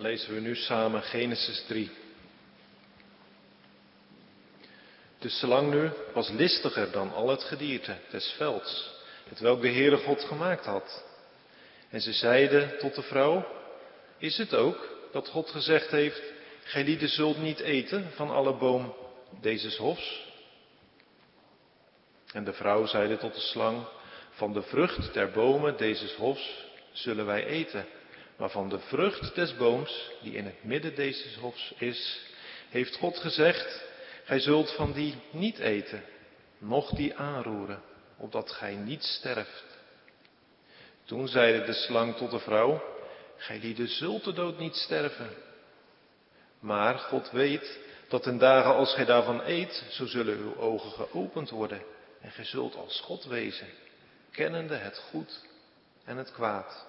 lezen we nu samen Genesis 3. De slang nu was listiger dan al het gedierte des velds, het welk de Heere God gemaakt had. En ze zeiden tot de vrouw, is het ook dat God gezegd heeft, gij lieden zult niet eten van alle boom deze hofs? En de vrouw zeide tot de slang, van de vrucht der bomen deze hofs zullen wij eten. Maar van de vrucht des booms, die in het midden deze hofs is, heeft God gezegd, gij zult van die niet eten, noch die aanroeren, opdat gij niet sterft. Toen zeide de slang tot de vrouw, gij lieden zult de dood niet sterven. Maar God weet dat in dagen als gij daarvan eet, zo zullen uw ogen geopend worden en gij zult als God wezen, kennende het goed en het kwaad.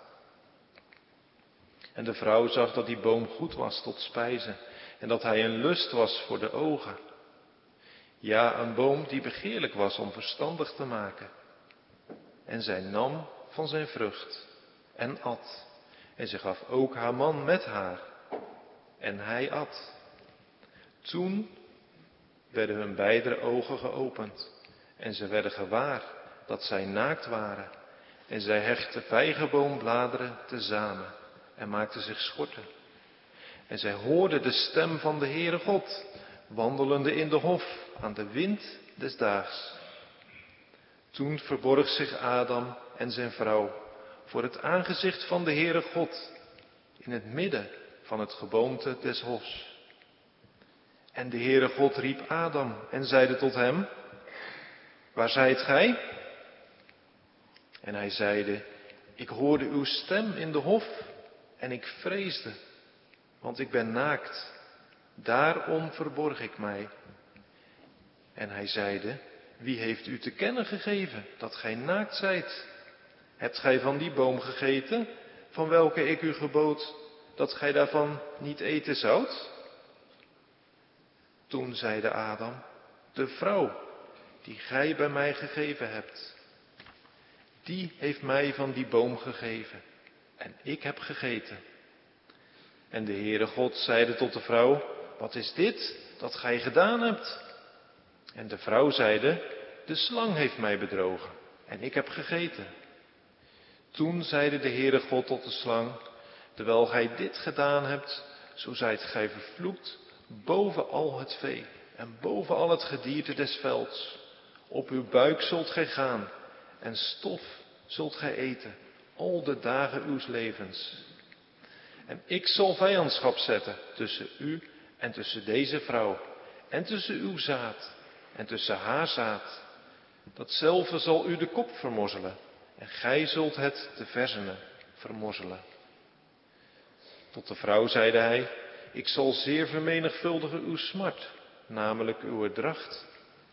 En de vrouw zag dat die boom goed was tot spijzen en dat hij een lust was voor de ogen. Ja, een boom die begeerlijk was om verstandig te maken. En zij nam van zijn vrucht en at. En ze gaf ook haar man met haar. En hij at. Toen werden hun beide ogen geopend. En ze werden gewaar dat zij naakt waren. En zij hechtten vijgenboombladeren tezamen en maakten zich schorten. En zij hoorden de stem van de Heere God, wandelende in de hof aan de wind des daags. Toen verborg zich Adam en zijn vrouw voor het aangezicht van de Heere God in het midden van het geboomte des hofs. En de Heere God riep Adam en zeide tot hem, Waar zijt gij? En hij zeide, ik hoorde uw stem in de hof en ik vreesde, want ik ben naakt. Daarom verborg ik mij. En hij zeide, wie heeft u te kennen gegeven dat gij naakt zijt? Hebt gij van die boom gegeten, van welke ik u gebood dat gij daarvan niet eten zoudt? Toen zeide Adam, de vrouw die gij bij mij gegeven hebt, die heeft mij van die boom gegeven en ik heb gegeten. En de Heere God zeide tot de vrouw, wat is dit dat gij gedaan hebt? En de vrouw zeide, de slang heeft mij bedrogen en ik heb gegeten. Toen zeide de Heere God tot de slang, terwijl gij dit gedaan hebt, zo zijt gij vervloekt boven al het vee en boven al het gedierte des velds. Op uw buik zult gij gaan en stof zult gij eten, al de dagen uws levens. En ik zal vijandschap zetten tussen u en tussen deze vrouw, en tussen uw zaad en tussen haar zaad. Datzelfde zal u de kop vermorzelen, en gij zult het te verzenen vermorzelen. Tot de vrouw zeide hij, ik zal zeer vermenigvuldigen uw smart, namelijk uw dracht.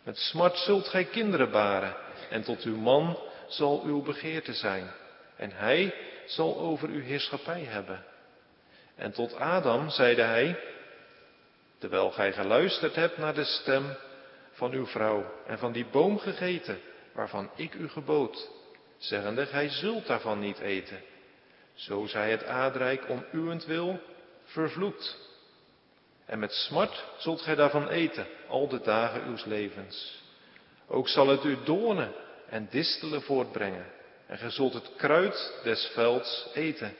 Met smart zult gij kinderen baren, en tot uw man zal uw begeerte zijn, en hij zal over uw heerschappij hebben. En tot Adam zeide hij, terwijl gij geluisterd hebt naar de stem van uw vrouw en van die boom gegeten, waarvan ik u gebood, zeggende, gij zult daarvan niet eten. Zo zij het aardrijk om uwentwil vervloekt. En met smart zult gij daarvan eten, al de dagen uws levens. Ook zal het u doornen en distelen voortbrengen, en gij zult het kruid des velds eten.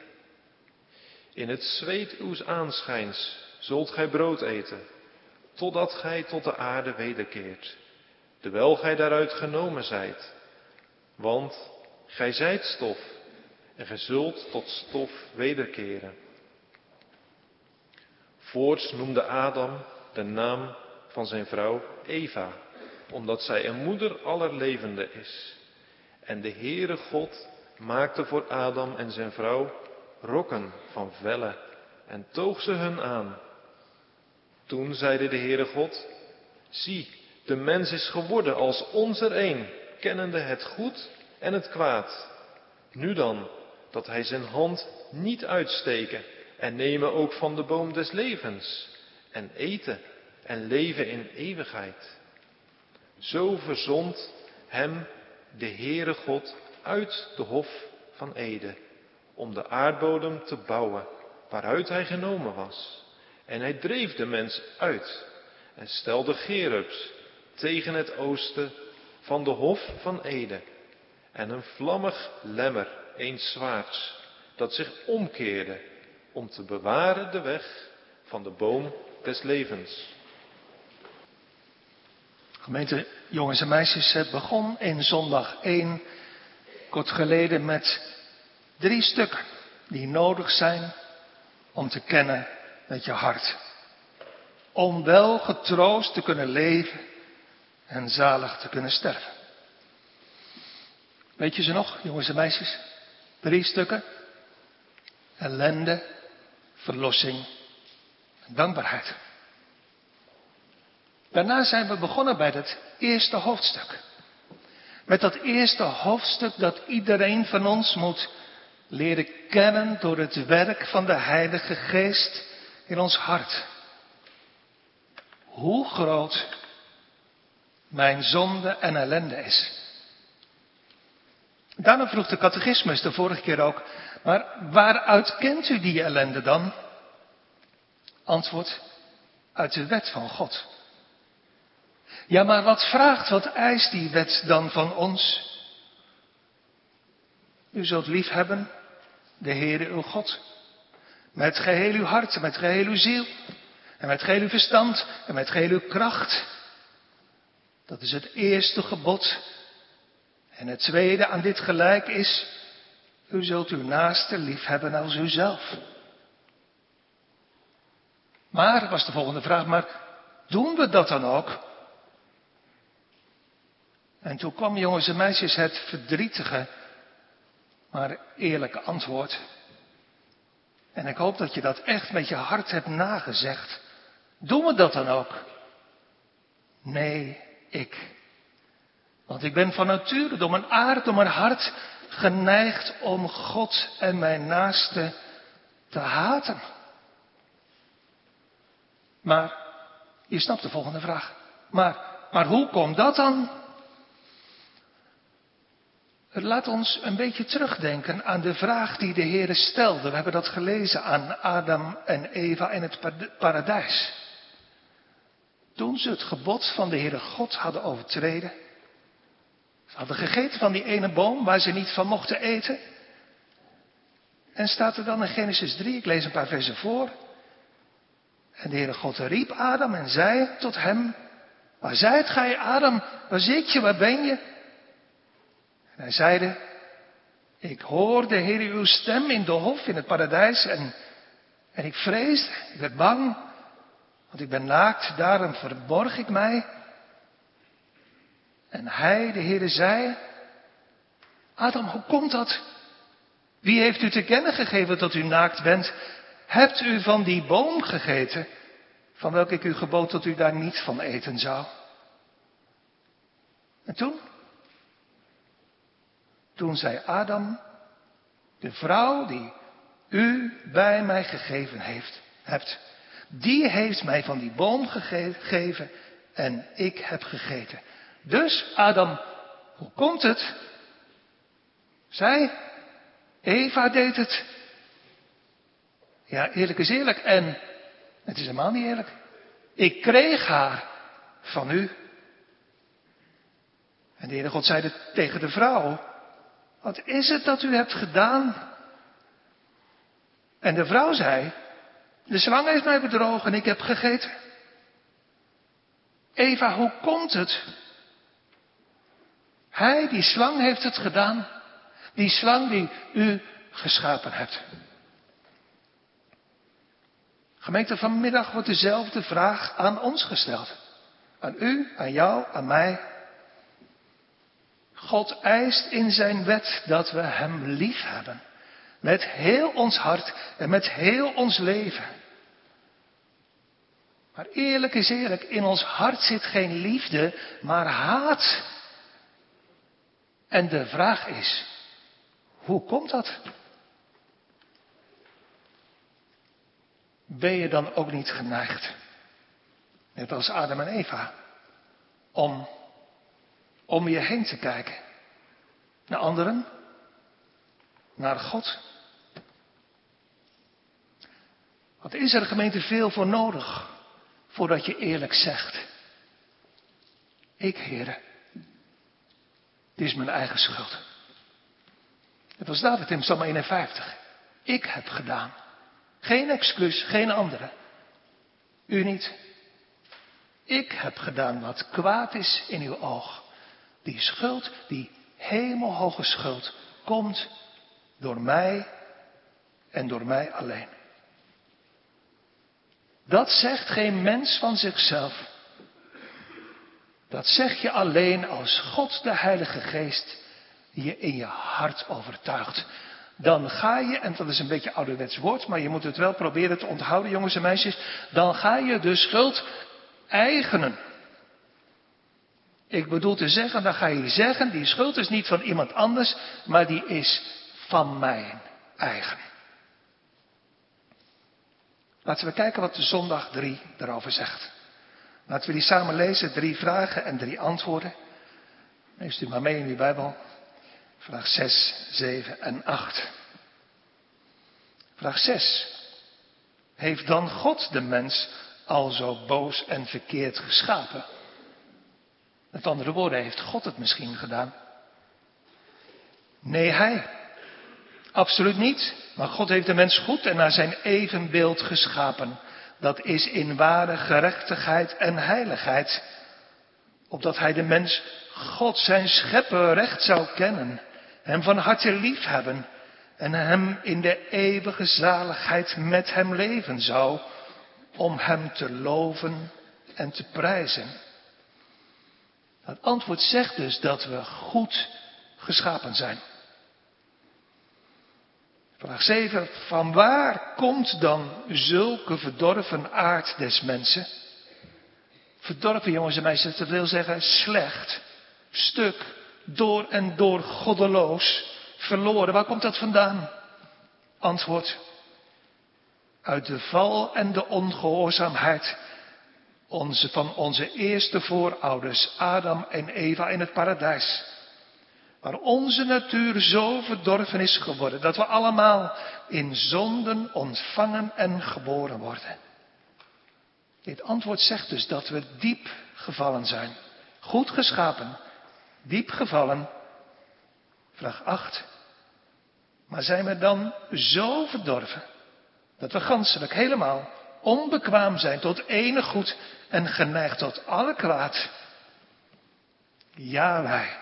In het zweet uws aanschijns zult gij brood eten, totdat gij tot de aarde wederkeert, terwijl gij daaruit genomen zijt. Want gij zijt stof, en gij zult tot stof wederkeren. Voorts noemde Adam de naam van zijn vrouw Eva, omdat zij een moeder aller levenden is. En de Heere God maakte voor Adam en zijn vrouw rokken van vellen en toog ze hun aan. Toen zeide de Heere God, zie, de mens is geworden als ons er een, kennende het goed en het kwaad. Nu dan, dat hij zijn hand niet uitsteken en nemen ook van de boom des levens en eten en leven in eeuwigheid. Zo verzond hem de Heere God uit de hof van Ede om de aardbodem te bouwen waaruit hij genomen was. En hij dreef de mens uit en stelde Gerubs tegen het oosten van de hof van Ede en een vlammig lemmer, een zwaards, dat zich omkeerde om te bewaren de weg van de boom des levens. Gemeente jongens en meisjes, het begon in zondag 1 kort geleden met drie stukken die nodig zijn om te kennen met je hart. Om wel getroost te kunnen leven en zalig te kunnen sterven. Weet je ze nog, jongens en meisjes? Drie stukken. Ellende, verlossing en dankbaarheid. Daarna zijn we begonnen bij het eerste hoofdstuk. Met dat eerste hoofdstuk dat iedereen van ons moet leren kennen door het werk van de Heilige Geest in ons hart. Hoe groot mijn zonde en ellende is. Daarna vroeg de catechismus de vorige keer ook, maar waaruit kent u die ellende dan? Antwoord, uit de wet van God. Ja, maar wat vraagt, wat eist die wet dan van ons? U zult lief hebben de Heere uw God. Met geheel uw hart, met geheel uw ziel. En met geheel uw verstand en met geheel uw kracht. Dat is het eerste gebod. En het tweede aan dit gelijk is, u zult uw naaste lief hebben als uzelf. Maar, was de volgende vraag, maar doen we dat dan ook? En toen kwam, jongens en meisjes, het verdrietige, maar eerlijke antwoord. En ik hoop dat je dat echt met je hart hebt nagezegd. Doen we dat dan ook? Nee, ik. Want ik ben van nature, door mijn aard, door mijn hart, geneigd om God en mijn naaste te haten. Maar, je snapt de volgende vraag. Maar, maar hoe komt dat dan? Laat ons een beetje terugdenken aan de vraag die de Heer stelde. We hebben dat gelezen aan Adam en Eva in het paradijs. Toen ze het gebod van de Heere God hadden overtreden. Ze hadden gegeten van die ene boom waar ze niet van mochten eten. En staat er dan in Genesis 3, ik lees een paar versen voor. En de Heere God riep Adam en zei tot hem, waar zijt gij Adam, waar zit je, waar ben je? En hij zeide, ik hoorde Heer uw stem in de hof in het paradijs en, en ik vreesde, ik werd bang, want ik ben naakt, daarom verborg ik mij. En hij, de Heere, zei, Adam, hoe komt dat? Wie heeft u te kennen gegeven dat u naakt bent? Hebt u van die boom gegeten, van welke ik u gebood dat u daar niet van eten zou? En toen? Toen zei Adam, de vrouw die u bij mij gegeven heeft, hebt, die heeft mij van die boom gegeven en ik heb gegeten. Dus Adam, hoe komt het? Zij, Eva deed het. Ja, eerlijk is eerlijk en het is helemaal niet eerlijk. Ik kreeg haar van u. En de Heere God zei tegen de vrouw, wat is het dat u hebt gedaan? En de vrouw zei, de slang heeft mij bedrogen en ik heb gegeten. Eva, hoe komt het? Hij, die slang, heeft het gedaan. Die slang die u geschapen hebt. Gemeente, vanmiddag wordt dezelfde vraag aan ons gesteld. Aan u, aan jou, aan mij. God eist in zijn wet dat we Hem lief hebben. Met heel ons hart en met heel ons leven. Maar eerlijk is eerlijk, in ons hart zit geen liefde, maar haat. En de vraag is, hoe komt dat? Ben je dan ook niet geneigd, net als Adam en Eva, om om je heen te kijken. Naar anderen, naar God. Wat is er gemeente veel voor nodig voordat je eerlijk zegt? Ik, heren, het is mijn eigen schuld. Het was David in Psalm 51. Ik heb gedaan. Geen excuus, geen andere. U niet. Ik heb gedaan wat kwaad is in uw oog. Die schuld, die hemelhoge schuld, komt door mij en door mij alleen. Dat zegt geen mens van zichzelf. Dat zeg je alleen als God de Heilige Geest je in je hart overtuigt. Dan ga je, en dat is een beetje ouderwets woord, maar je moet het wel proberen te onthouden, jongens en meisjes. Dan ga je de schuld eigenen. Ik bedoel te zeggen, dan ga je zeggen, die schuld is niet van iemand anders, maar die is van mijn eigen. Laten we kijken wat de zondag 3 daarover zegt. Laten we die samen lezen, drie vragen en drie antwoorden. Lees u maar mee in uw Bijbel. Vraag 6, 7 en 8. Vraag 6. Heeft dan God de mens al zo boos en verkeerd geschapen? Met andere woorden, heeft God het misschien gedaan? Nee, hij. Absoluut niet. Maar God heeft de mens goed en naar zijn evenbeeld geschapen. Dat is in ware gerechtigheid en heiligheid. Opdat hij de mens God zijn schepper recht zou kennen. Hem van harte lief hebben. En hem in de eeuwige zaligheid met hem leven zou. Om hem te loven en te prijzen. Het antwoord zegt dus dat we goed geschapen zijn. Vraag 7. Van waar komt dan zulke verdorven aard des mensen? Verdorven jongens en meisjes, dat wil zeggen slecht, stuk, door en door goddeloos, verloren. Waar komt dat vandaan? Antwoord. Uit de val en de ongehoorzaamheid onze, van onze eerste voorouders, Adam en Eva in het paradijs. Waar onze natuur zo verdorven is geworden dat we allemaal in zonden ontvangen en geboren worden. Dit antwoord zegt dus dat we diep gevallen zijn. Goed geschapen, diep gevallen. Vraag 8. Maar zijn we dan zo verdorven dat we ganselijk helemaal onbekwaam zijn tot enig goed en geneigd tot alle kwaad? Ja, wij.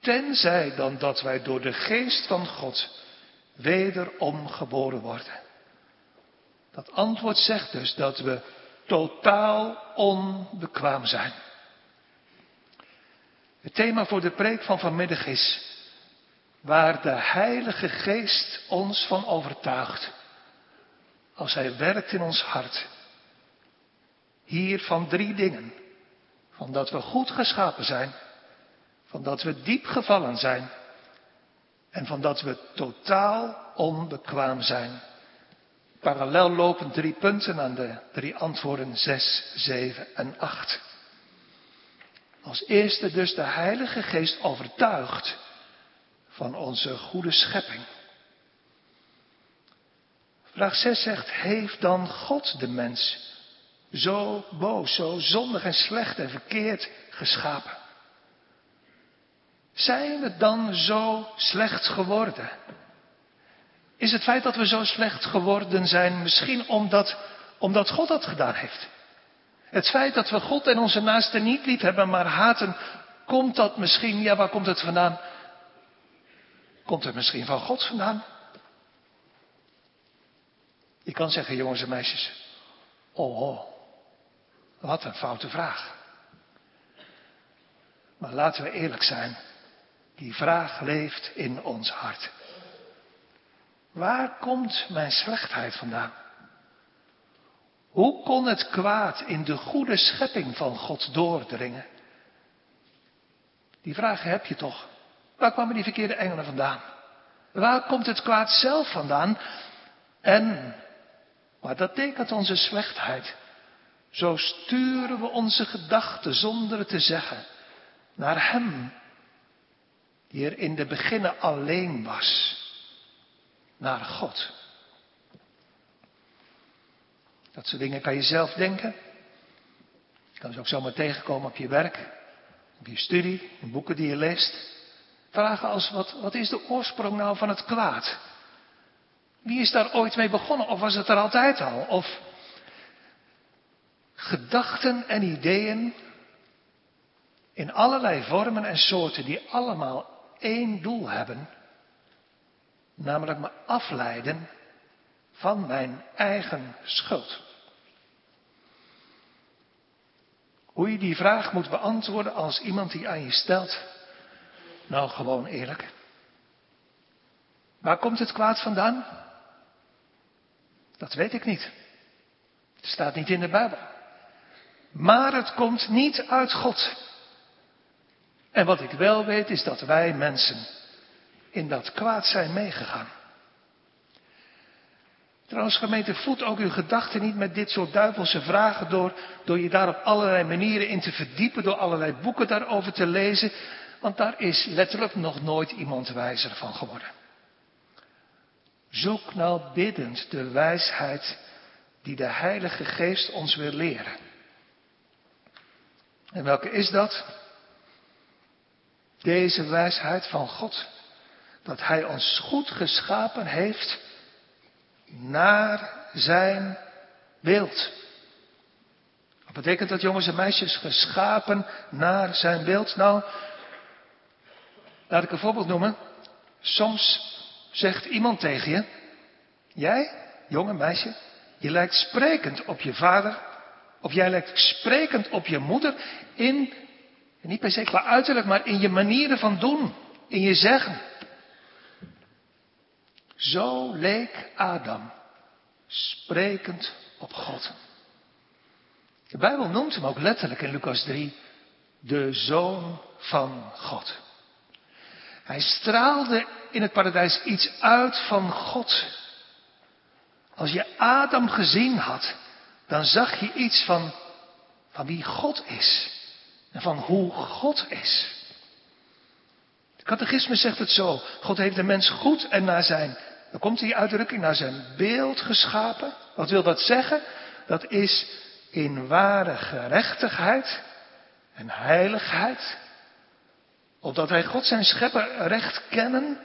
Tenzij dan dat wij door de geest van God wederom geboren worden. Dat antwoord zegt dus dat we totaal onbekwaam zijn. Het thema voor de preek van vanmiddag is waar de Heilige Geest ons van overtuigt. Als Hij werkt in ons hart. Hier van drie dingen. Van dat we goed geschapen zijn van dat we diep gevallen zijn en van dat we totaal onbekwaam zijn. Parallel lopen drie punten aan de drie antwoorden 6, 7 en 8. Als eerste dus de Heilige Geest overtuigt van onze goede schepping. Vraag 6 zegt, heeft dan God de mens zo boos, zo zondig en slecht en verkeerd geschapen? Zijn we dan zo slecht geworden? Is het feit dat we zo slecht geworden zijn misschien omdat, omdat God dat gedaan heeft? Het feit dat we God en onze naasten niet lief hebben, maar haten, komt dat misschien, ja waar komt het vandaan? Komt het misschien van God vandaan? Je kan zeggen, jongens en meisjes, oh, oh wat een foute vraag. Maar laten we eerlijk zijn. Die vraag leeft in ons hart. Waar komt mijn slechtheid vandaan? Hoe kon het kwaad in de goede schepping van God doordringen? Die vraag heb je toch. Waar kwamen die verkeerde engelen vandaan? Waar komt het kwaad zelf vandaan? En, maar dat tekent onze slechtheid. Zo sturen we onze gedachten zonder het te zeggen naar Hem die er in de beginnen alleen was, naar God. Dat soort dingen kan je zelf denken. Je kan ze ook zomaar tegenkomen op je werk, op je studie, in boeken die je leest. Vragen als, wat, wat is de oorsprong nou van het kwaad? Wie is daar ooit mee begonnen? Of was het er altijd al? Of gedachten en ideeën in allerlei vormen en soorten die allemaal één doel hebben, namelijk me afleiden van mijn eigen schuld. Hoe je die vraag moet beantwoorden als iemand die aan je stelt, nou gewoon eerlijk. Waar komt het kwaad vandaan? Dat weet ik niet. Het staat niet in de Bijbel. Maar het komt niet uit God. En wat ik wel weet is dat wij mensen in dat kwaad zijn meegegaan. Trouwens, gemeente, voed ook uw gedachten niet met dit soort duivelse vragen door, door je daar op allerlei manieren in te verdiepen, door allerlei boeken daarover te lezen, want daar is letterlijk nog nooit iemand wijzer van geworden. Zoek nou biddend de wijsheid die de Heilige Geest ons wil leren. En welke is dat? Deze wijsheid van God. Dat Hij ons goed geschapen heeft naar zijn beeld. Wat betekent dat, jongens en meisjes? Geschapen naar zijn beeld. Nou, laat ik een voorbeeld noemen. Soms zegt iemand tegen je: Jij, jonge meisje, je lijkt sprekend op je vader. Of jij lijkt sprekend op je moeder in, niet per se qua uiterlijk, maar in je manieren van doen, in je zeggen. Zo leek Adam, sprekend op God. De Bijbel noemt hem ook letterlijk in Lucas 3 de zoon van God. Hij straalde in het paradijs iets uit van God. Als je Adam gezien had, dan zag je iets van, van wie God is. En van hoe God is. De catechisme zegt het zo. God heeft de mens goed en naar zijn, dan komt die uitdrukking, naar zijn beeld geschapen. Wat wil dat zeggen? Dat is in ware gerechtigheid en heiligheid. Opdat wij God zijn schepper recht kennen,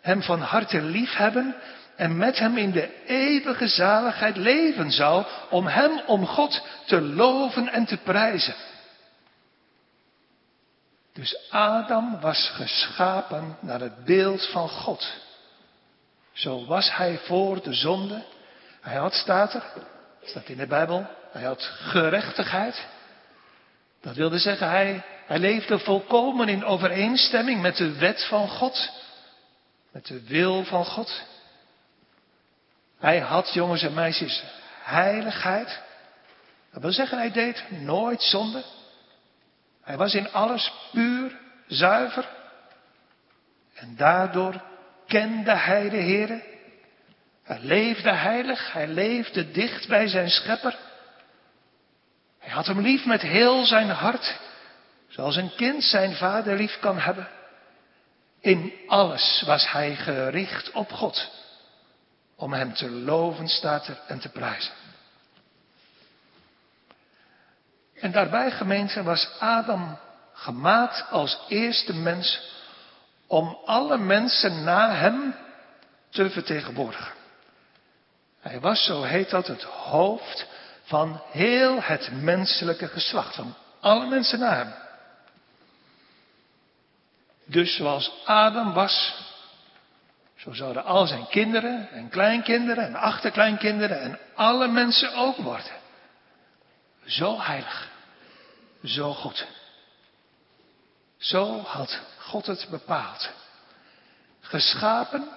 hem van harte lief hebben en met hem in de eeuwige zaligheid leven zou, om hem, om God te loven en te prijzen. Dus Adam was geschapen naar het beeld van God. Zo was hij voor de zonde. Hij had, staat er, staat in de Bijbel, hij had gerechtigheid. Dat wilde zeggen, hij, hij leefde volkomen in overeenstemming met de wet van God, met de wil van God. Hij had, jongens en meisjes, heiligheid. Dat wil zeggen, hij deed nooit zonde. Hij was in alles puur, zuiver. En daardoor kende hij de Heer. Hij leefde heilig, hij leefde dicht bij zijn schepper. Hij had hem lief met heel zijn hart, zoals een kind zijn vader lief kan hebben. In alles was hij gericht op God om hem te loven, staat er, en te prijzen. En daarbij, gemeente, was Adam gemaakt als eerste mens om alle mensen na hem te vertegenwoordigen. Hij was, zo heet dat, het hoofd van heel het menselijke geslacht, van alle mensen na hem. Dus zoals Adam was, zo zouden al zijn kinderen en kleinkinderen en achterkleinkinderen en alle mensen ook worden. Zo heilig. Zo goed. Zo had God het bepaald. Geschapen,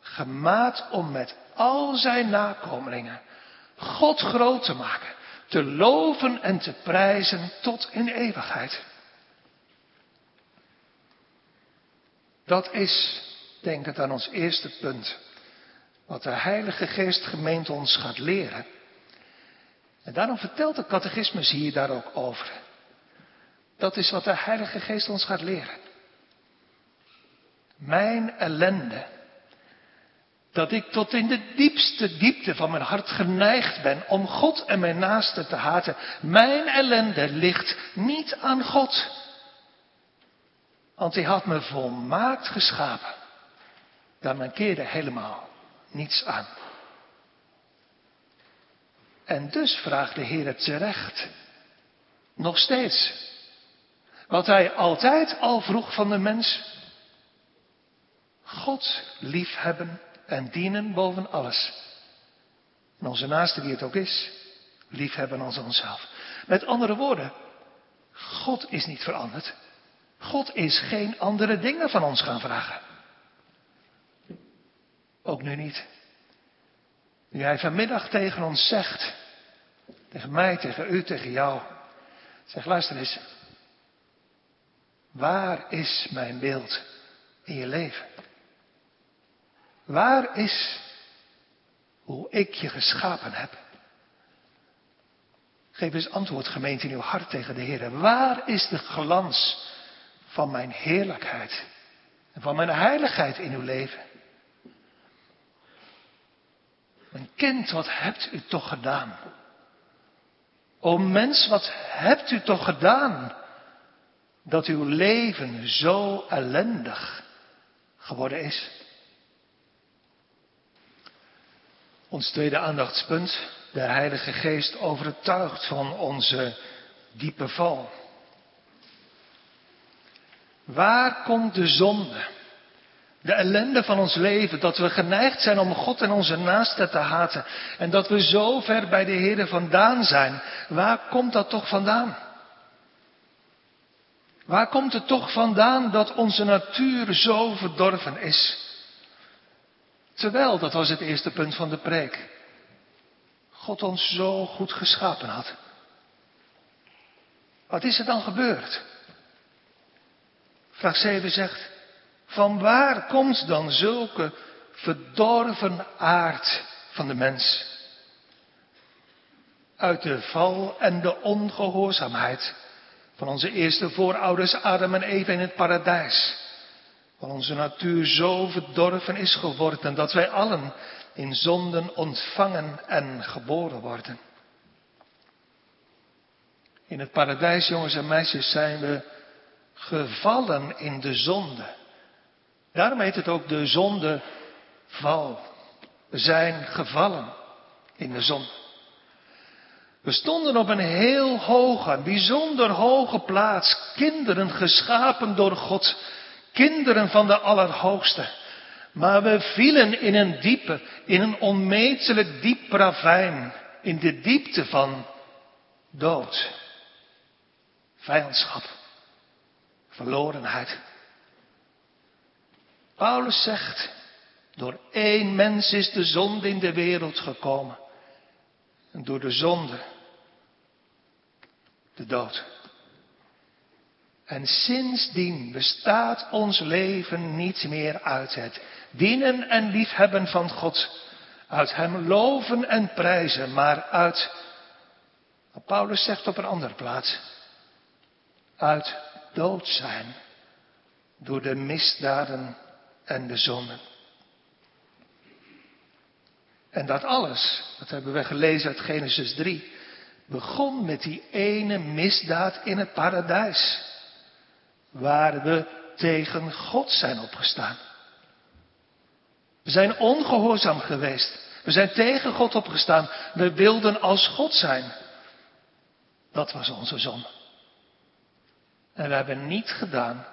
gemaakt om met al zijn nakomelingen God groot te maken, te loven en te prijzen tot in eeuwigheid. Dat is denk het aan ons eerste punt. Wat de Heilige Geest gemeente ons gaat leren. En daarom vertelt de catechismus hier daar ook over. Dat is wat de Heilige Geest ons gaat leren. Mijn ellende dat ik tot in de diepste diepte van mijn hart geneigd ben om God en mijn naaste te haten. Mijn ellende ligt niet aan God. Want hij had me volmaakt geschapen. Daar mankeerde helemaal niets aan. En dus vraagt de Heer het terecht. Nog steeds. Wat hij altijd al vroeg van de mens. God liefhebben en dienen boven alles. En onze naaste die het ook is, liefhebben als onszelf. Met andere woorden, God is niet veranderd. God is geen andere dingen van ons gaan vragen. Ook nu niet. Nu hij vanmiddag tegen ons zegt, tegen mij, tegen u, tegen jou. Zeg, luister eens. Waar is mijn beeld in je leven? Waar is hoe ik je geschapen heb? Geef eens antwoord, gemeente, in uw hart tegen de Heer. Waar is de glans van mijn heerlijkheid en van mijn heiligheid in uw leven? Mijn kind, wat hebt u toch gedaan? O mens, wat hebt u toch gedaan? Dat uw leven zo ellendig geworden is. Ons tweede aandachtspunt. De Heilige Geest overtuigt van onze diepe val. Waar komt de zonde? De ellende van ons leven, dat we geneigd zijn om God en onze naasten te haten. En dat we zo ver bij de Heer vandaan zijn. Waar komt dat toch vandaan? Waar komt het toch vandaan dat onze natuur zo verdorven is? Terwijl, dat was het eerste punt van de preek, God ons zo goed geschapen had. Wat is er dan gebeurd? Vraag 7 zegt, van waar komt dan zulke verdorven aard van de mens? Uit de val en de ongehoorzaamheid van onze eerste voorouders Adam en Eva in het paradijs. Van onze natuur zo verdorven is geworden dat wij allen in zonden ontvangen en geboren worden. In het paradijs, jongens en meisjes, zijn we gevallen in de zonde. Daarom heet het ook de zondeval. We zijn gevallen in de zon. We stonden op een heel hoge, bijzonder hoge plaats, kinderen geschapen door God, kinderen van de Allerhoogste. Maar we vielen in een diepe, in een onmetelijk diep ravijn, in de diepte van dood, vijandschap, verlorenheid. Paulus zegt, door één mens is de zonde in de wereld gekomen. En door de zonde de dood. En sindsdien bestaat ons leven niet meer uit het dienen en liefhebben van God, uit Hem loven en prijzen, maar uit, Paulus zegt op een andere plaats, uit dood zijn door de misdaden en de zonden. En dat alles, dat hebben we gelezen uit Genesis 3, begon met die ene misdaad in het paradijs, waar we tegen God zijn opgestaan. We zijn ongehoorzaam geweest. We zijn tegen God opgestaan. We wilden als God zijn. Dat was onze zon. En we hebben niet gedaan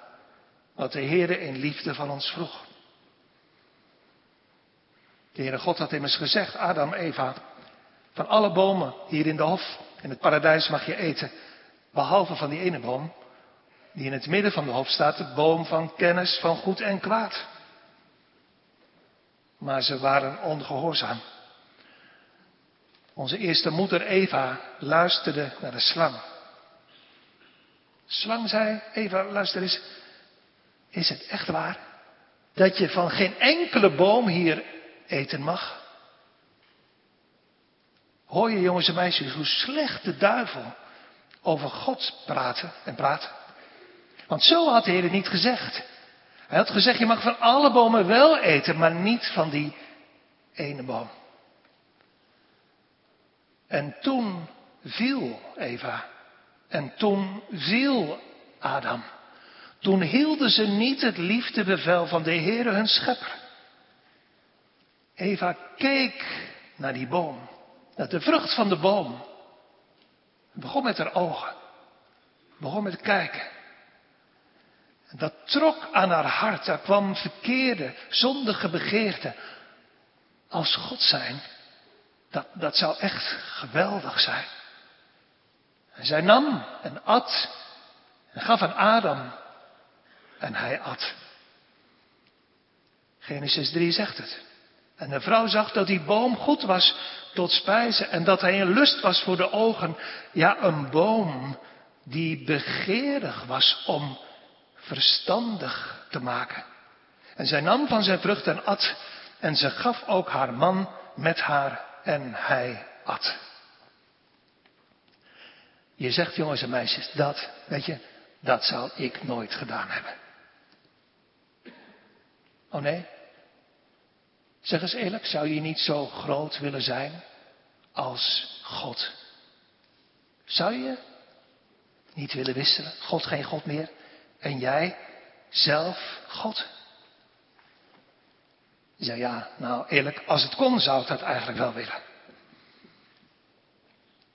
wat de Heer in liefde van ons vroeg. De Heere God had immers gezegd, Adam, Eva, van alle bomen hier in de hof, in het paradijs mag je eten, behalve van die ene boom, die in het midden van de hof staat, de boom van kennis van goed en kwaad. Maar ze waren ongehoorzaam. Onze eerste moeder Eva luisterde naar de slang. Slang zei, Eva, luister eens, is het echt waar dat je van geen enkele boom hier eten mag? Hoor je jongens en meisjes hoe slecht de duivel over God praten en praat? Want zo had de Heer het niet gezegd. Hij had gezegd, je mag van alle bomen wel eten, maar niet van die ene boom. En toen viel Eva. En toen viel Adam. Toen hielden ze niet het liefdebevel van de Heere hun schepper. Eva keek naar die boom, naar de vrucht van de boom. begon met haar ogen, begon met kijken. En dat trok aan haar hart, daar kwam verkeerde, zondige begeerte. Als God zijn, dat, dat zou echt geweldig zijn. En zij nam en at en gaf aan Adam en hij at. Genesis 3 zegt het. En de vrouw zag dat die boom goed was tot spijzen en dat hij een lust was voor de ogen. Ja, een boom die begeerig was om verstandig te maken. En zij nam van zijn vrucht en at en ze gaf ook haar man met haar en hij at. Je zegt jongens en meisjes, dat, weet je, dat zou ik nooit gedaan hebben. Oh nee? Zeg eens eerlijk, zou je niet zo groot willen zijn als God? Zou je niet willen wisselen? God geen God meer en jij zelf God? Je ja, nou eerlijk, als het kon zou ik dat eigenlijk wel willen.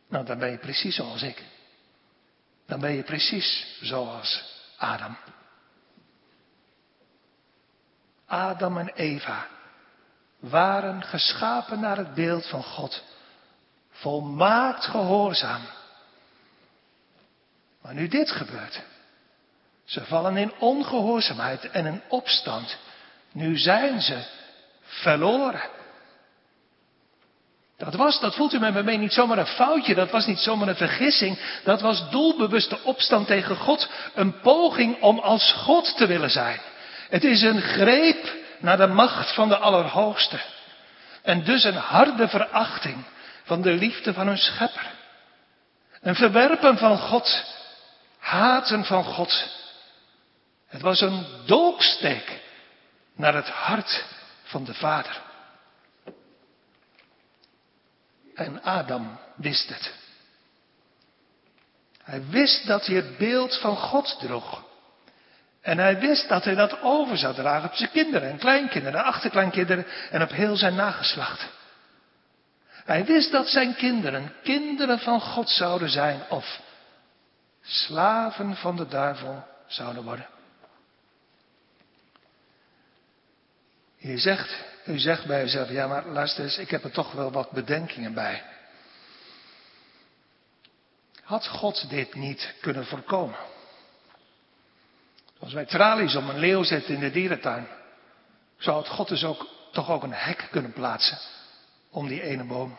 Nou, dan ben je precies zoals ik. Dan ben je precies zoals Adam. Adam en Eva waren geschapen naar het beeld van God. Volmaakt gehoorzaam. Maar nu dit gebeurt. Ze vallen in ongehoorzaamheid en in opstand. Nu zijn ze verloren. Dat was, dat voelt u met me mee, niet zomaar een foutje, dat was niet zomaar een vergissing, dat was doelbewuste opstand tegen God, een poging om als God te willen zijn. Het is een greep naar de macht van de Allerhoogste. En dus een harde verachting van de liefde van hun schepper. Een verwerpen van God, haten van God. Het was een dolksteek naar het hart van de Vader. En Adam wist het. Hij wist dat hij het beeld van God droeg. En hij wist dat hij dat over zou dragen op zijn kinderen en kleinkinderen en achterkleinkinderen en op heel zijn nageslacht. Hij wist dat zijn kinderen kinderen van God zouden zijn of slaven van de duivel zouden worden. Je zegt, u zegt bij uzelf, ja maar luister eens, ik heb er toch wel wat bedenkingen bij. Had God dit niet kunnen voorkomen? Als wij tralies om een leeuw zetten in de dierentuin, zou het God dus ook, toch ook een hek kunnen plaatsen om die ene boom.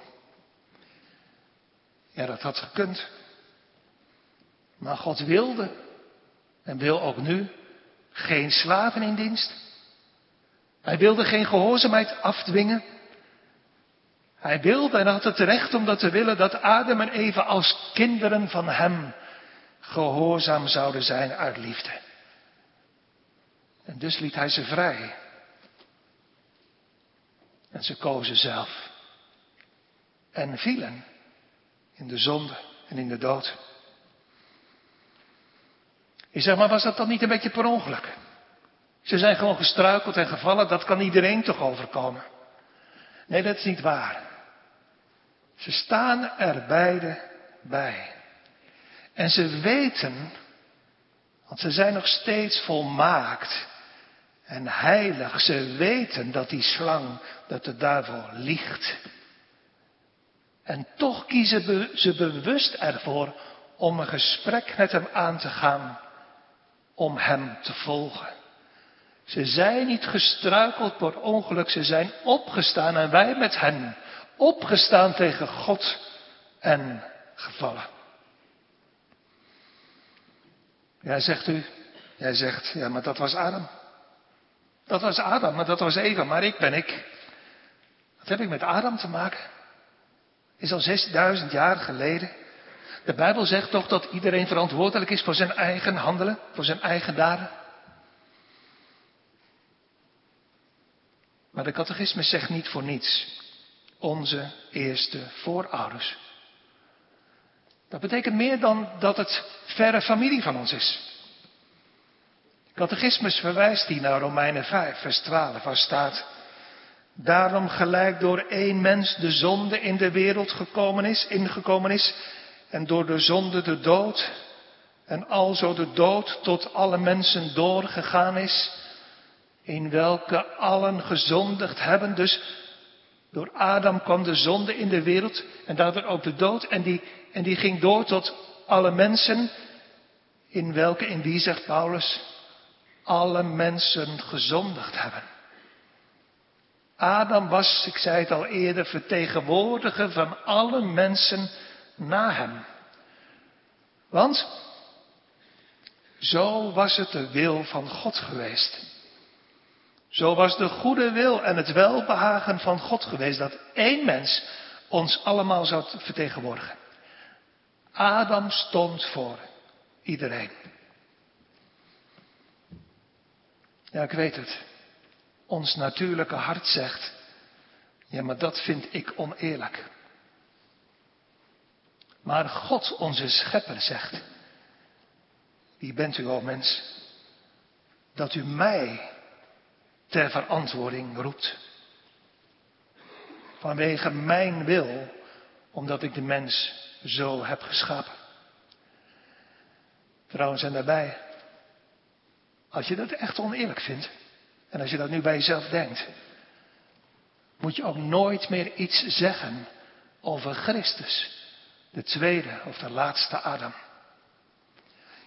Ja, dat had gekund. Maar God wilde en wil ook nu geen slaven in dienst. Hij wilde geen gehoorzaamheid afdwingen. Hij wilde en had het recht om dat te willen dat Adam en Eva als kinderen van hem gehoorzaam zouden zijn uit liefde. En dus liet hij ze vrij. En ze kozen zelf. En vielen in de zonde en in de dood. Je zegt, maar was dat dan niet een beetje per ongeluk? Ze zijn gewoon gestruikeld en gevallen, dat kan iedereen toch overkomen? Nee, dat is niet waar. Ze staan er beide bij. En ze weten, want ze zijn nog steeds volmaakt en heilig. Ze weten dat die slang, dat de duivel liegt. En toch kiezen ze bewust ervoor om een gesprek met hem aan te gaan, om hem te volgen. Ze zijn niet gestruikeld door ongeluk, ze zijn opgestaan en wij met hen. Opgestaan tegen God en gevallen. Ja, zegt u, jij zegt, ja, maar dat was Adam. Dat was Adam, maar dat was Eva, maar ik ben ik. Wat heb ik met Adam te maken? Is al 6000 jaar geleden. De Bijbel zegt toch dat iedereen verantwoordelijk is voor zijn eigen handelen, voor zijn eigen daden. Maar de catechismus zegt niet voor niets. Onze eerste voorouders. Dat betekent meer dan dat het verre familie van ons is. Catechismus verwijst hier naar Romeinen 5, vers 12, waar staat, Daarom gelijk door één mens de zonde in de wereld gekomen is, ingekomen is, en door de zonde de dood, en alzo de dood tot alle mensen doorgegaan is, in welke allen gezondigd hebben. Dus door Adam kwam de zonde in de wereld en daardoor ook de dood. En die, en die ging door tot alle mensen, in welke, in wie zegt Paulus, alle mensen gezondigd hebben. Adam was, ik zei het al eerder, vertegenwoordiger van alle mensen na hem. Want zo was het de wil van God geweest. Zo was de goede wil en het welbehagen van God geweest dat één mens ons allemaal zou vertegenwoordigen. Adam stond voor iedereen. Ja, ik weet het. Ons natuurlijke hart zegt, ja, maar dat vind ik oneerlijk. Maar God, onze schepper, zegt, wie bent u, o mens, dat u mij ter verantwoording roept? Vanwege mijn wil, omdat ik de mens zo heb geschapen. Vrouwen zijn daarbij. Als je dat echt oneerlijk vindt, en als je dat nu bij jezelf denkt, moet je ook nooit meer iets zeggen over Christus, de tweede of de laatste Adam.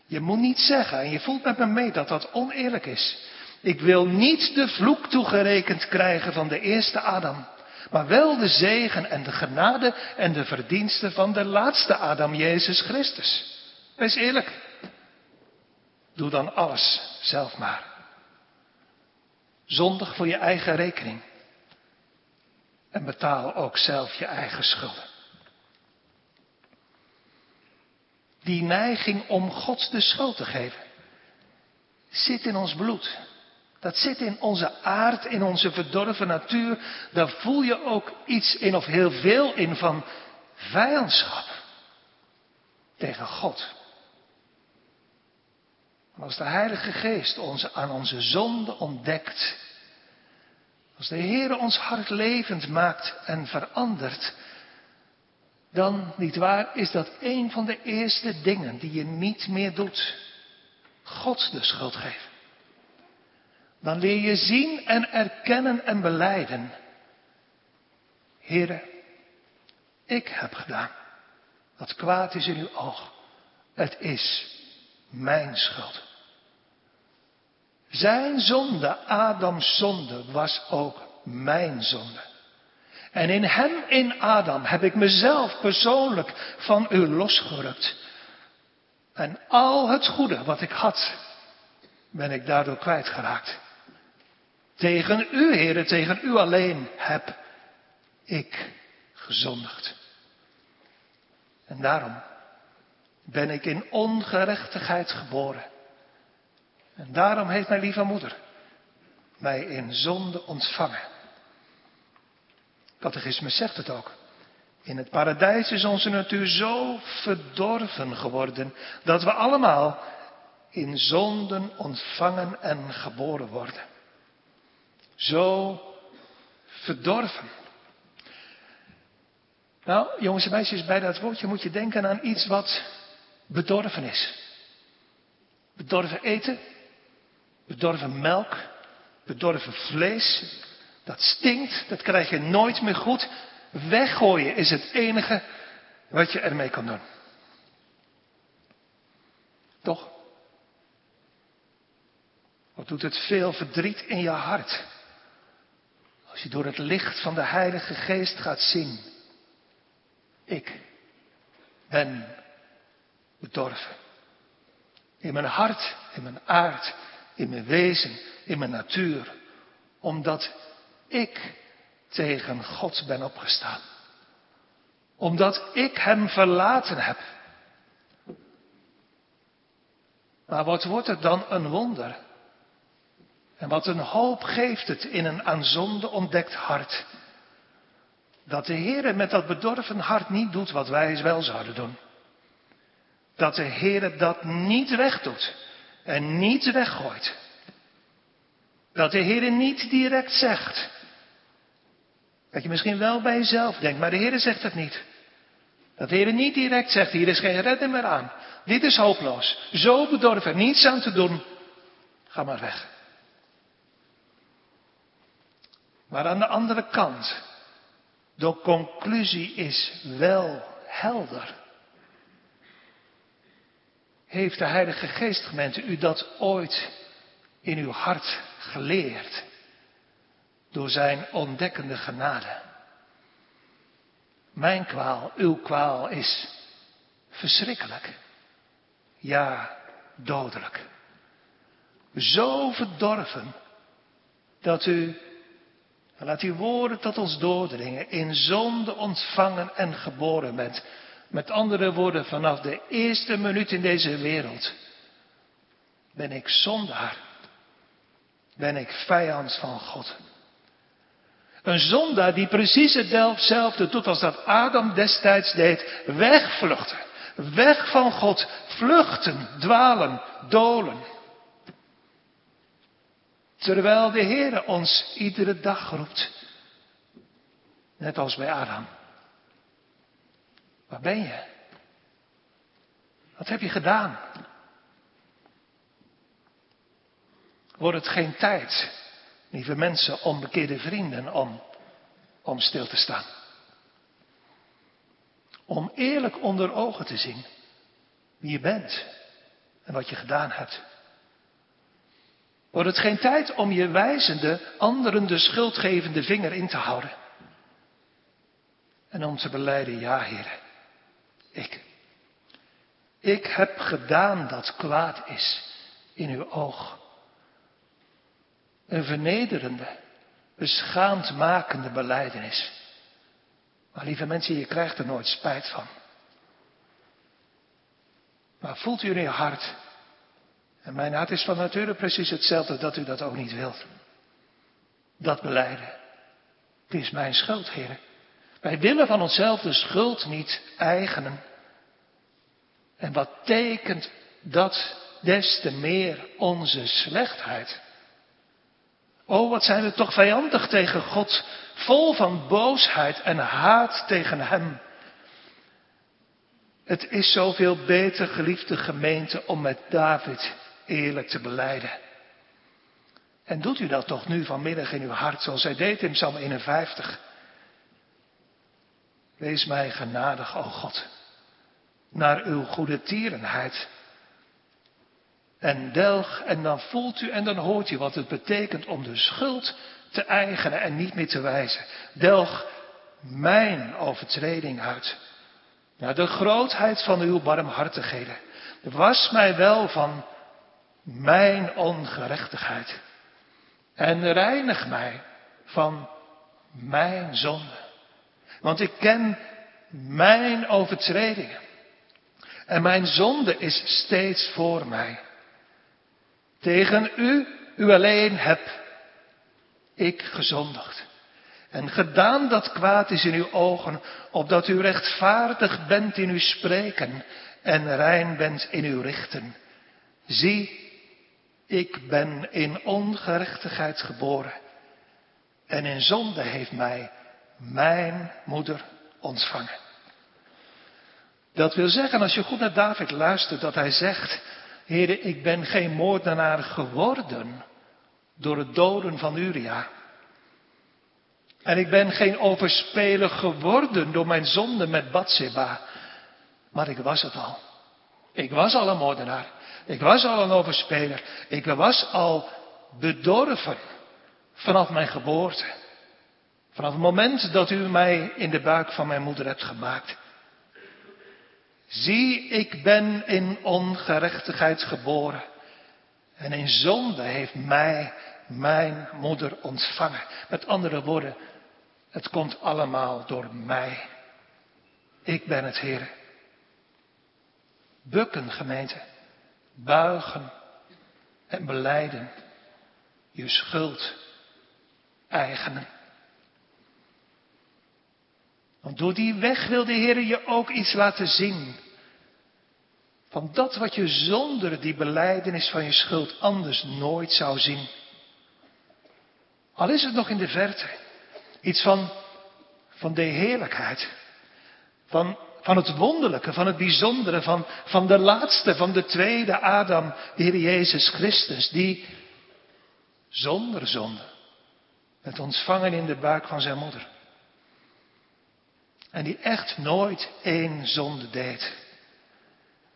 Je moet niet zeggen, en je voelt met me mee dat dat oneerlijk is. Ik wil niet de vloek toegerekend krijgen van de eerste Adam, maar wel de zegen en de genade en de verdiensten van de laatste Adam, Jezus Christus. Wees eerlijk. Doe dan alles zelf maar. Zondig voor je eigen rekening. En betaal ook zelf je eigen schulden. Die neiging om God de schuld te geven, zit in ons bloed. Dat zit in onze aard, in onze verdorven natuur. Daar voel je ook iets in, of heel veel in, van vijandschap tegen God. Als de Heilige Geest ons aan onze zonde ontdekt, als de Heer ons hart levend maakt en verandert, dan, niet waar, is dat een van de eerste dingen die je niet meer doet. God de schuld geven. Dan leer je zien en erkennen en beleiden. Heren, ik heb gedaan wat kwaad is in uw oog. Het is mijn schuld. Zijn zonde, Adams zonde, was ook mijn zonde. En in hem, in Adam, heb ik mezelf persoonlijk van u losgerukt. En al het goede wat ik had, ben ik daardoor kwijtgeraakt. Tegen u, heren, tegen u alleen heb ik gezondigd. En daarom ben ik in ongerechtigheid geboren. En daarom heeft mijn lieve moeder mij in zonde ontvangen. Catechisme zegt het ook. In het paradijs is onze natuur zo verdorven geworden dat we allemaal in zonden ontvangen en geboren worden. Zo verdorven. Nou, jongens en meisjes, bij dat woordje moet je denken aan iets wat bedorven is. Bedorven eten, bedorven melk, bedorven vlees, dat stinkt, dat krijg je nooit meer goed. Weggooien is het enige wat je ermee kan doen. Toch? Wat doet het veel verdriet in je hart? Als je door het licht van de Heilige Geest gaat zien. Ik ben bedorven. In mijn hart, in mijn aard, in mijn wezen, in mijn natuur. Omdat ik tegen God ben opgestaan. Omdat ik Hem verlaten heb. Maar wat wordt het dan een wonder? En wat een hoop geeft het in een aan zonde ontdekt hart. Dat de Heer met dat bedorven hart niet doet wat wij wel zouden doen. Dat de Heer dat niet wegdoet en niet weggooit. Dat de Heer niet direct zegt. Dat je misschien wel bij jezelf denkt, maar de Heer zegt het niet. Dat de Heer niet direct zegt, hier is geen redder meer aan. Dit is hopeloos. Zo bedorven, niets aan te doen. Ga maar weg. Maar aan de andere kant, de conclusie is wel helder. Heeft de Heilige Geest, gemeente, u dat ooit in uw hart geleerd? Door zijn ontdekkende genade. Mijn kwaal, uw kwaal is verschrikkelijk. Ja, dodelijk. Zo verdorven dat u, laat uw woorden tot ons doordringen, in zonde ontvangen en geboren bent. Met andere woorden, vanaf de eerste minuut in deze wereld ben ik zondaar. Ben ik vijand van God. Een zondaar die precies hetzelfde doet als dat Adam destijds deed. Wegvluchten. Weg van God. Vluchten, dwalen, dolen. Terwijl de Heer ons iedere dag roept. Net als bij Adam. Waar ben je? Wat heb je gedaan? Wordt het geen tijd, lieve mensen, onbekeerde vrienden, om, om stil te staan? Om eerlijk onder ogen te zien wie je bent en wat je gedaan hebt. Wordt het geen tijd om je wijzende, anderen de schuldgevende vinger in te houden? En om te beleiden, ja Heer, ik. Heb gedaan dat kwaad is in uw oog. Een vernederende, beschaamdmakende beleidenis. Maar lieve mensen, je krijgt er nooit spijt van. Maar voelt u in uw hart, en mijn hart is van nature precies hetzelfde, dat u dat ook niet wilt. Dat beleiden. Het is mijn schuld, heren. Wij willen van onszelf de schuld niet eigenen. En wat tekent dat des te meer onze slechtheid? Oh, wat zijn we toch vijandig tegen God, vol van boosheid en haat tegen Hem. Het is zoveel beter, geliefde gemeente, om met David eerlijk te beleiden. En doet u dat toch nu vanmiddag in uw hart, zoals hij deed in Psalm 51. Wees mij genadig, o God, naar uw goede tierenheid. En delg, en dan voelt u en dan hoort u wat het betekent om de schuld te eigenen en niet meer te wijzen. Delg mijn overtreding uit. Naar de grootheid van uw barmhartigheden. Was mij wel van mijn ongerechtigheid. En reinig mij van mijn zonde. Want ik ken mijn overtredingen. En mijn zonde is steeds voor mij. Tegen u, u alleen heb ik gezondigd. En gedaan dat kwaad is in uw ogen, opdat u rechtvaardig bent in uw spreken en rein bent in uw richten. Zie, ik ben in ongerechtigheid geboren en in zonde heeft mij mijn moeder ontvangen. Dat wil zeggen, als je goed naar David luistert, dat hij zegt, Heer, ik ben geen moordenaar geworden door het doden van Uria. En ik ben geen overspeler geworden door mijn zonde met Batseba. Maar ik was het al. Ik was al een moordenaar. Ik was al een overspeler. Ik was al bedorven vanaf mijn geboorte. Vanaf het moment dat u mij in de buik van mijn moeder hebt gemaakt. Zie, ik ben in ongerechtigheid geboren. En in zonde heeft mij mijn moeder ontvangen. Met andere woorden, het komt allemaal door mij. Ik ben het Heer. Bukken, gemeente. Buigen en beleiden. je schuld eigenen. Want door die weg wil de Heer je ook iets laten zien. Van dat wat je zonder die beleidenis van je schuld anders nooit zou zien. Al is het nog in de verte. Iets van, van de heerlijkheid. Van, van het wonderlijke, van het bijzondere, van, van de laatste, van de tweede Adam, de Heer Jezus Christus, die zonder zonde werd ontvangen in de buik van zijn moeder. En die echt nooit één zonde deed.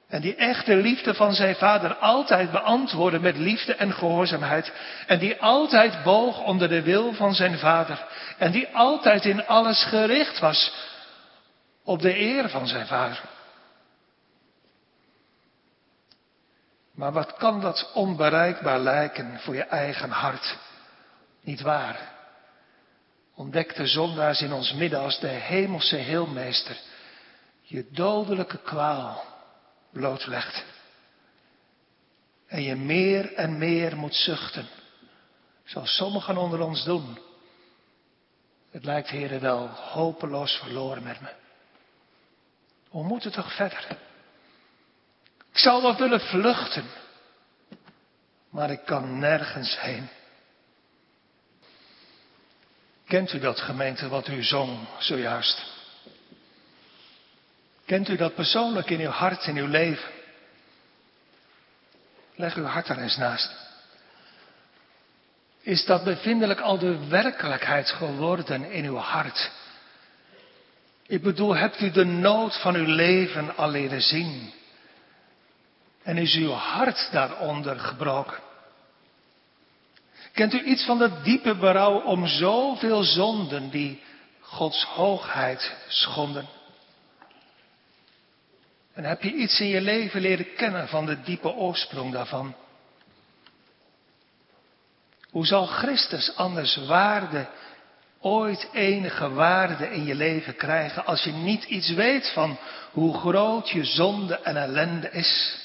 En die echte liefde van zijn vader altijd beantwoordde met liefde en gehoorzaamheid. En die altijd boog onder de wil van zijn vader. En die altijd in alles gericht was op de eer van zijn vader. Maar wat kan dat onbereikbaar lijken voor je eigen hart? Niet waar? Ontdek de zondaars in ons midden als de hemelse heelmeester je dodelijke kwaal blootlegt. En je meer en meer moet zuchten, zoals sommigen onder ons doen. Het lijkt, heren, wel hopeloos verloren met me. Hoe moet het toch verder? Ik zou wel willen vluchten, maar ik kan nergens heen. Kent u dat gemeente wat u zong zojuist? Kent u dat persoonlijk in uw hart, in uw leven? Leg uw hart daar eens naast. Is dat bevindelijk al de werkelijkheid geworden in uw hart? Ik bedoel, hebt u de nood van uw leven al leren zien? En is uw hart daaronder gebroken? Kent u iets van de diepe berouw om zoveel zonden die Gods hoogheid schonden? En heb je iets in je leven leren kennen van de diepe oorsprong daarvan? Hoe zal Christus anders waarde, ooit enige waarde in je leven krijgen als je niet iets weet van hoe groot je zonde en ellende is?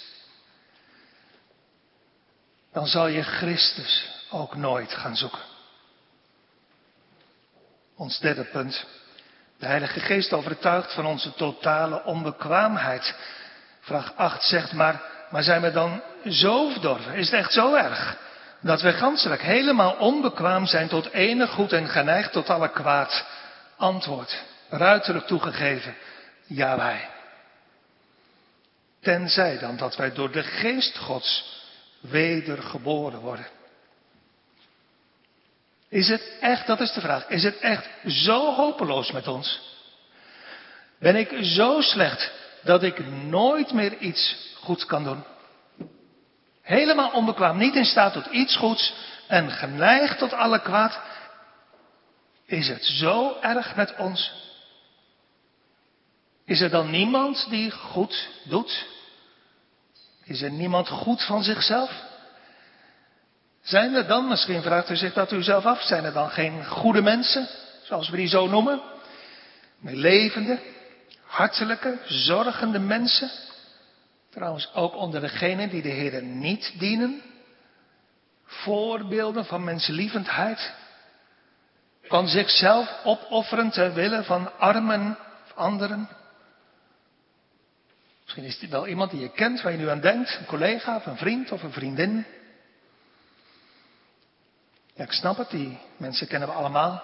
Dan zal je Christus ook nooit gaan zoeken. Ons derde punt. De Heilige Geest overtuigt van onze totale onbekwaamheid. Vraag 8 zegt maar, maar zijn we dan zo verdorven? Is het echt zo erg? Dat we ganselijk helemaal onbekwaam zijn tot enig goed en geneigd tot alle kwaad? Antwoord, ruiterlijk toegegeven, ja wij. Tenzij dan dat wij door de geest Gods wedergeboren worden. Is het echt, dat is de vraag, is het echt zo hopeloos met ons? Ben ik zo slecht dat ik nooit meer iets goeds kan doen? Helemaal onbekwaam, niet in staat tot iets goeds en geneigd tot alle kwaad. Is het zo erg met ons? Is er dan niemand die goed doet? Is er niemand goed van zichzelf? Zijn er dan, misschien vraagt u zich dat u zelf af, zijn er dan geen goede mensen, zoals we die zo noemen? Levende, hartelijke, zorgende mensen? Trouwens ook onder degenen die de Heer niet dienen? Voorbeelden van menslievendheid? Kan zichzelf opofferen ter wille van armen of anderen? Misschien is dit wel iemand die je kent, waar je nu aan denkt, een collega of een vriend of een vriendin. Ja, ik snap het, die mensen kennen we allemaal.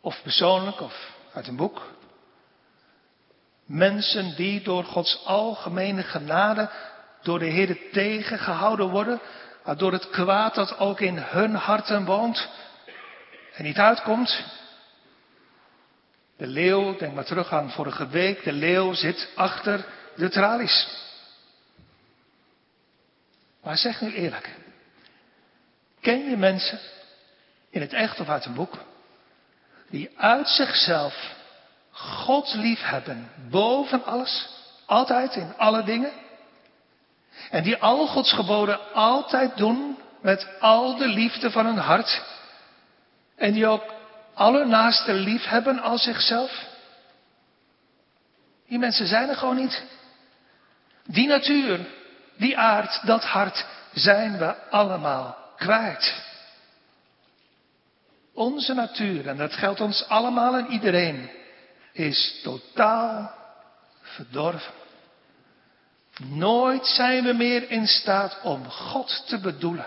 Of persoonlijk of uit een boek. Mensen die door Gods algemene genade door de Heer tegengehouden worden, waardoor het kwaad dat ook in hun harten woont en niet uitkomt. De leeuw, denk maar terug aan vorige week, de leeuw zit achter de tralies. Maar zeg nu eerlijk, Ken je mensen, in het echt of uit een boek, die uit zichzelf God lief hebben, boven alles, altijd in alle dingen, en die al Gods geboden altijd doen met al de liefde van hun hart, en die ook alle naasten lief hebben als zichzelf? Die mensen zijn er gewoon niet. Die natuur, die aard, dat hart zijn we allemaal kwijt. Onze natuur, en dat geldt ons allemaal en iedereen, is totaal verdorven. Nooit zijn we meer in staat om God te bedoelen.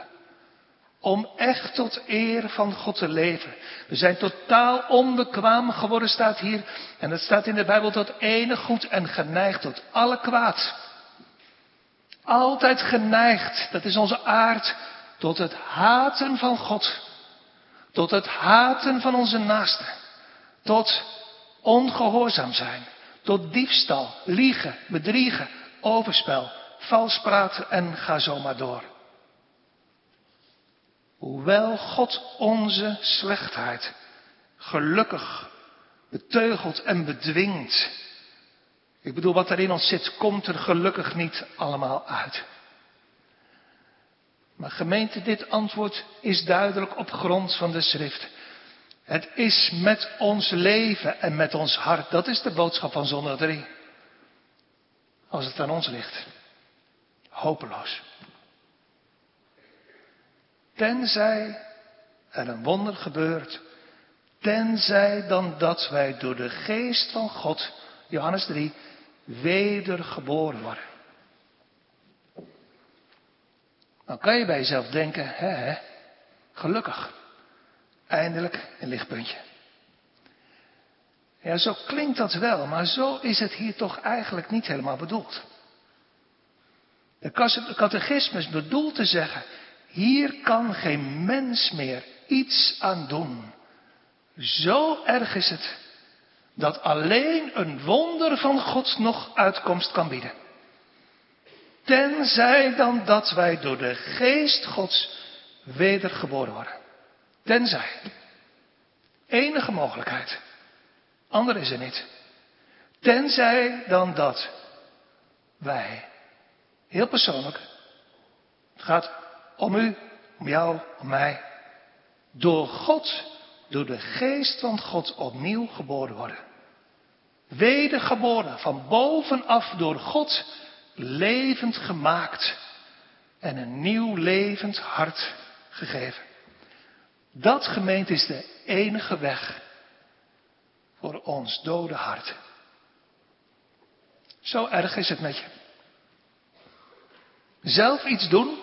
Om echt tot eer van God te leven. We zijn totaal onbekwaam geworden, staat hier. En dat staat in de Bijbel tot enig goed en geneigd tot alle kwaad. Altijd geneigd, dat is onze aard, tot het haten van God. Tot het haten van onze naasten. Tot ongehoorzaam zijn. Tot diefstal, liegen, bedriegen, overspel, vals praten en ga zo maar door. Hoewel God onze slechtheid gelukkig beteugelt en bedwingt. Ik bedoel, wat er in ons zit, komt er gelukkig niet allemaal uit. Maar gemeente, dit antwoord is duidelijk op grond van de schrift. Het is met ons leven en met ons hart. Dat is de boodschap van zondag 3. Als het aan ons ligt. Hopeloos. Tenzij er een wonder gebeurt. Tenzij dan dat wij door de geest van God, Johannes 3, wedergeboren worden. Dan kan je bij jezelf denken, hè, hè gelukkig. Eindelijk een lichtpuntje. Ja, zo klinkt dat wel, maar zo is het hier toch eigenlijk niet helemaal bedoeld. De catechismus bedoelt te zeggen, hier kan geen mens meer iets aan doen. Zo erg is het dat alleen een wonder van God nog uitkomst kan bieden. Tenzij dan dat wij door de geest Gods wedergeboren worden. Tenzij. Enige mogelijkheid. Ander is er niet. Tenzij dan dat wij, heel persoonlijk, het gaat om u, om jou, om mij, door God, door de geest van God opnieuw geboren worden. Wedergeboren, van bovenaf door God levend gemaakt en een nieuw levend hart gegeven. Dat gemeente is de enige weg voor ons dode hart. Zo erg is het met je. Zelf iets doen,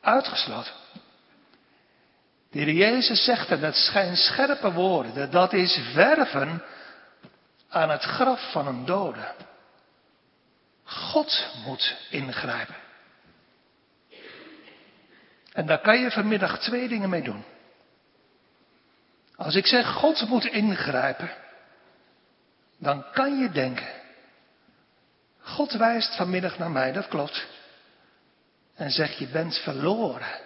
uitgesloten. De heer Jezus zegt en dat zijn scherpe woorden, dat is verven aan het graf van een dode. God moet ingrijpen. En daar kan je vanmiddag twee dingen mee doen. Als ik zeg God moet ingrijpen, dan kan je denken, God wijst vanmiddag naar mij, dat klopt. En zegt, je bent verloren.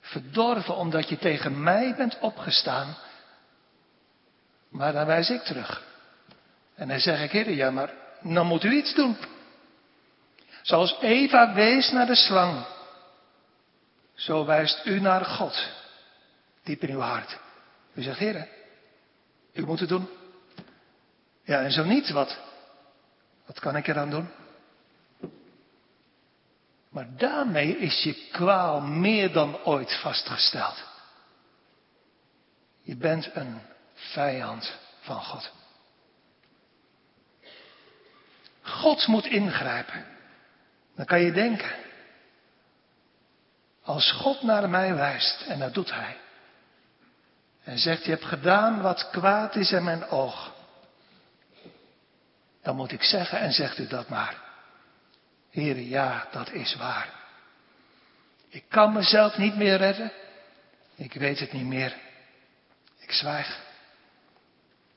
Verdorven omdat je tegen mij bent opgestaan. Maar dan wijs ik terug. En dan zeg ik, heer, ja, maar dan moet u iets doen. Zoals Eva wees naar de slang, zo wijst u naar God, diep in uw hart. U zegt, Heer, u moet het doen. Ja, en zo niet, wat, wat kan ik eraan doen? Maar daarmee is je kwaal meer dan ooit vastgesteld. Je bent een vijand van God. God moet ingrijpen. Dan kan je denken, als God naar mij wijst, en dat doet Hij, en zegt, je hebt gedaan wat kwaad is in mijn oog, dan moet ik zeggen, en zegt u dat maar, Heer, ja, dat is waar. Ik kan mezelf niet meer redden, ik weet het niet meer, ik zwijg.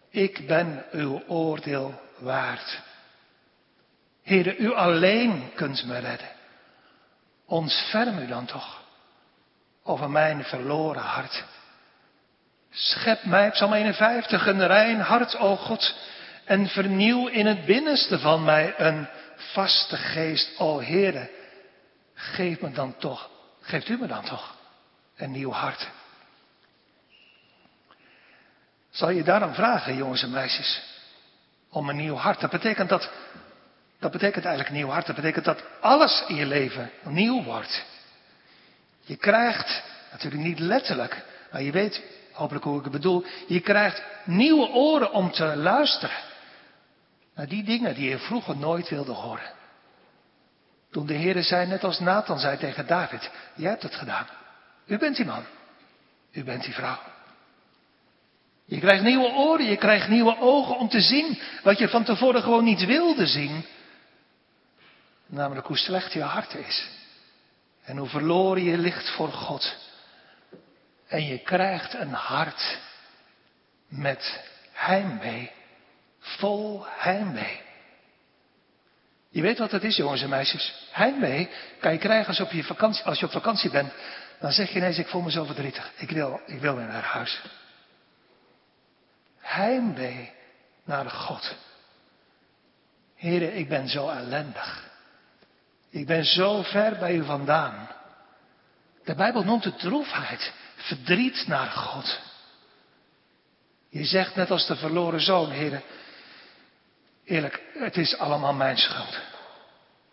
Ik ben uw oordeel waard. Heere, u alleen kunt me redden. Ontferm u dan toch over mijn verloren hart. Schep mij, Psalm 51, een rein hart, o God, en vernieuw in het binnenste van mij een vaste geest, o Heere. Geef me dan toch, geeft u me dan toch een nieuw hart. Zal je daarom vragen, jongens en meisjes, om een nieuw hart? Dat betekent dat dat betekent eigenlijk nieuw hart. Dat betekent dat alles in je leven nieuw wordt. Je krijgt, natuurlijk niet letterlijk, maar je weet, hopelijk hoe ik het bedoel. Je krijgt nieuwe oren om te luisteren. Naar die dingen die je vroeger nooit wilde horen. Toen de Heer zei, net als Nathan zei tegen David, jij hebt het gedaan. U bent die man. U bent die vrouw. Je krijgt nieuwe oren, je krijgt nieuwe ogen om te zien wat je van tevoren gewoon niet wilde zien. Namelijk hoe slecht je hart is. En hoe verloren je ligt voor God. En je krijgt een hart met heimwee. Vol heimwee. Je weet wat het is, jongens en meisjes. Heimwee kan je krijgen als je op, je vakantie, als je op vakantie bent. Dan zeg je ineens, ik voel me zo verdrietig. Ik wil, ik wil weer naar huis. Heimwee naar God. Heren, ik ben zo ellendig. Ik ben zo ver bij u vandaan. De Bijbel noemt het droefheid, verdriet naar God. Je zegt net als de verloren zoon, heren, eerlijk, het is allemaal mijn schuld.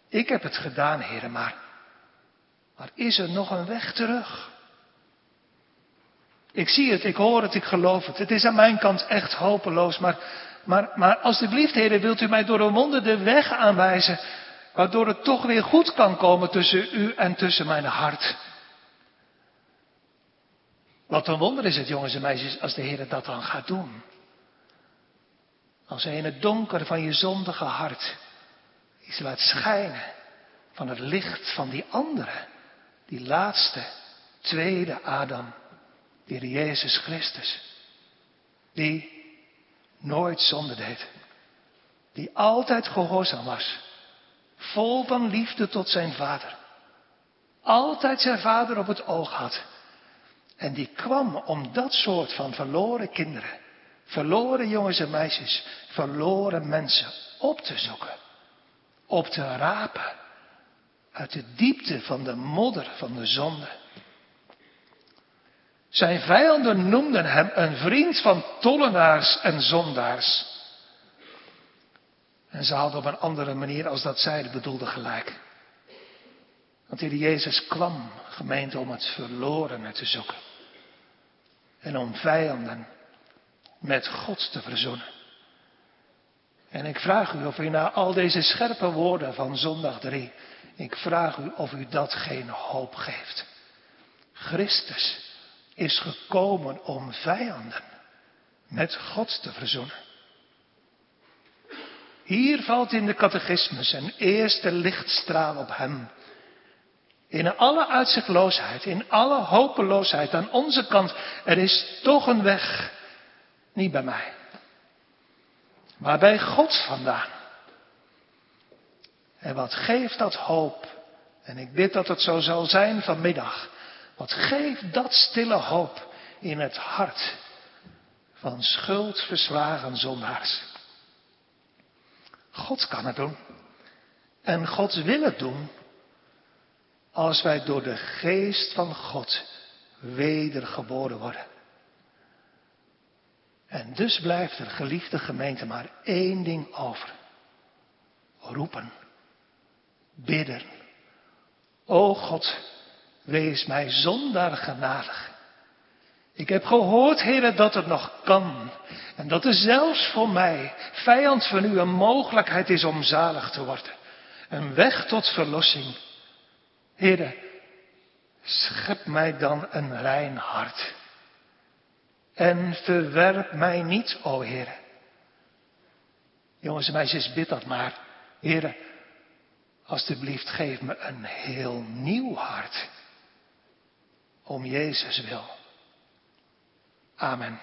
Ik heb het gedaan, heren, maar, maar is er nog een weg terug? Ik zie het, ik hoor het, ik geloof het. Het is aan mijn kant echt hopeloos, maar, maar, maar alsjeblieft, heren, wilt u mij door een wonder de weg aanwijzen Waardoor het toch weer goed kan komen tussen u en tussen mijn hart. Wat een wonder is het, jongens en meisjes, als de Heer dat dan gaat doen. Als hij in het donker van je zondige hart iets laat schijnen van het licht van die andere, die laatste, tweede Adam, die Jezus Christus, die nooit zonde deed, die altijd gehoorzaam was Vol van liefde tot zijn vader. Altijd zijn vader op het oog had. En die kwam om dat soort van verloren kinderen, verloren jongens en meisjes, verloren mensen op te zoeken. Op te rapen. Uit de diepte van de modder van de zonde. Zijn vijanden noemden hem een vriend van tollenaars en zondaars. En ze hadden op een andere manier als dat zij bedoelde gelijk. Want de Jezus kwam, gemeente, om het verlorene te zoeken. En om vijanden met God te verzoenen. En ik vraag u of u na al deze scherpe woorden van zondag 3, ik vraag u of u dat geen hoop geeft. Christus is gekomen om vijanden met God te verzoenen. Hier valt in de catechismus een eerste lichtstraal op hem. In alle uitzichtloosheid, in alle hopeloosheid aan onze kant, er is toch een weg. Niet bij mij, maar bij God vandaan. En wat geeft dat hoop? En ik bid dat het zo zal zijn vanmiddag. Wat geeft dat stille hoop in het hart van schuldverslagen zondaars? God kan het doen. En God wil het doen. Als wij door de geest van God wedergeboren worden. En dus blijft er, geliefde gemeente, maar één ding over. Roepen. Bidden. O God, wees mij zondaar genadig. Ik heb gehoord, heren, dat het nog kan. En dat er zelfs voor mij, vijand van u, een mogelijkheid is om zalig te worden. Een weg tot verlossing. Heren, schep mij dan een rein hart. En verwerp mij niet, o Heer. Jongens en meisjes, bid dat maar. Heren, alstublieft geef me een heel nieuw hart. Om Jezus wil. Amen.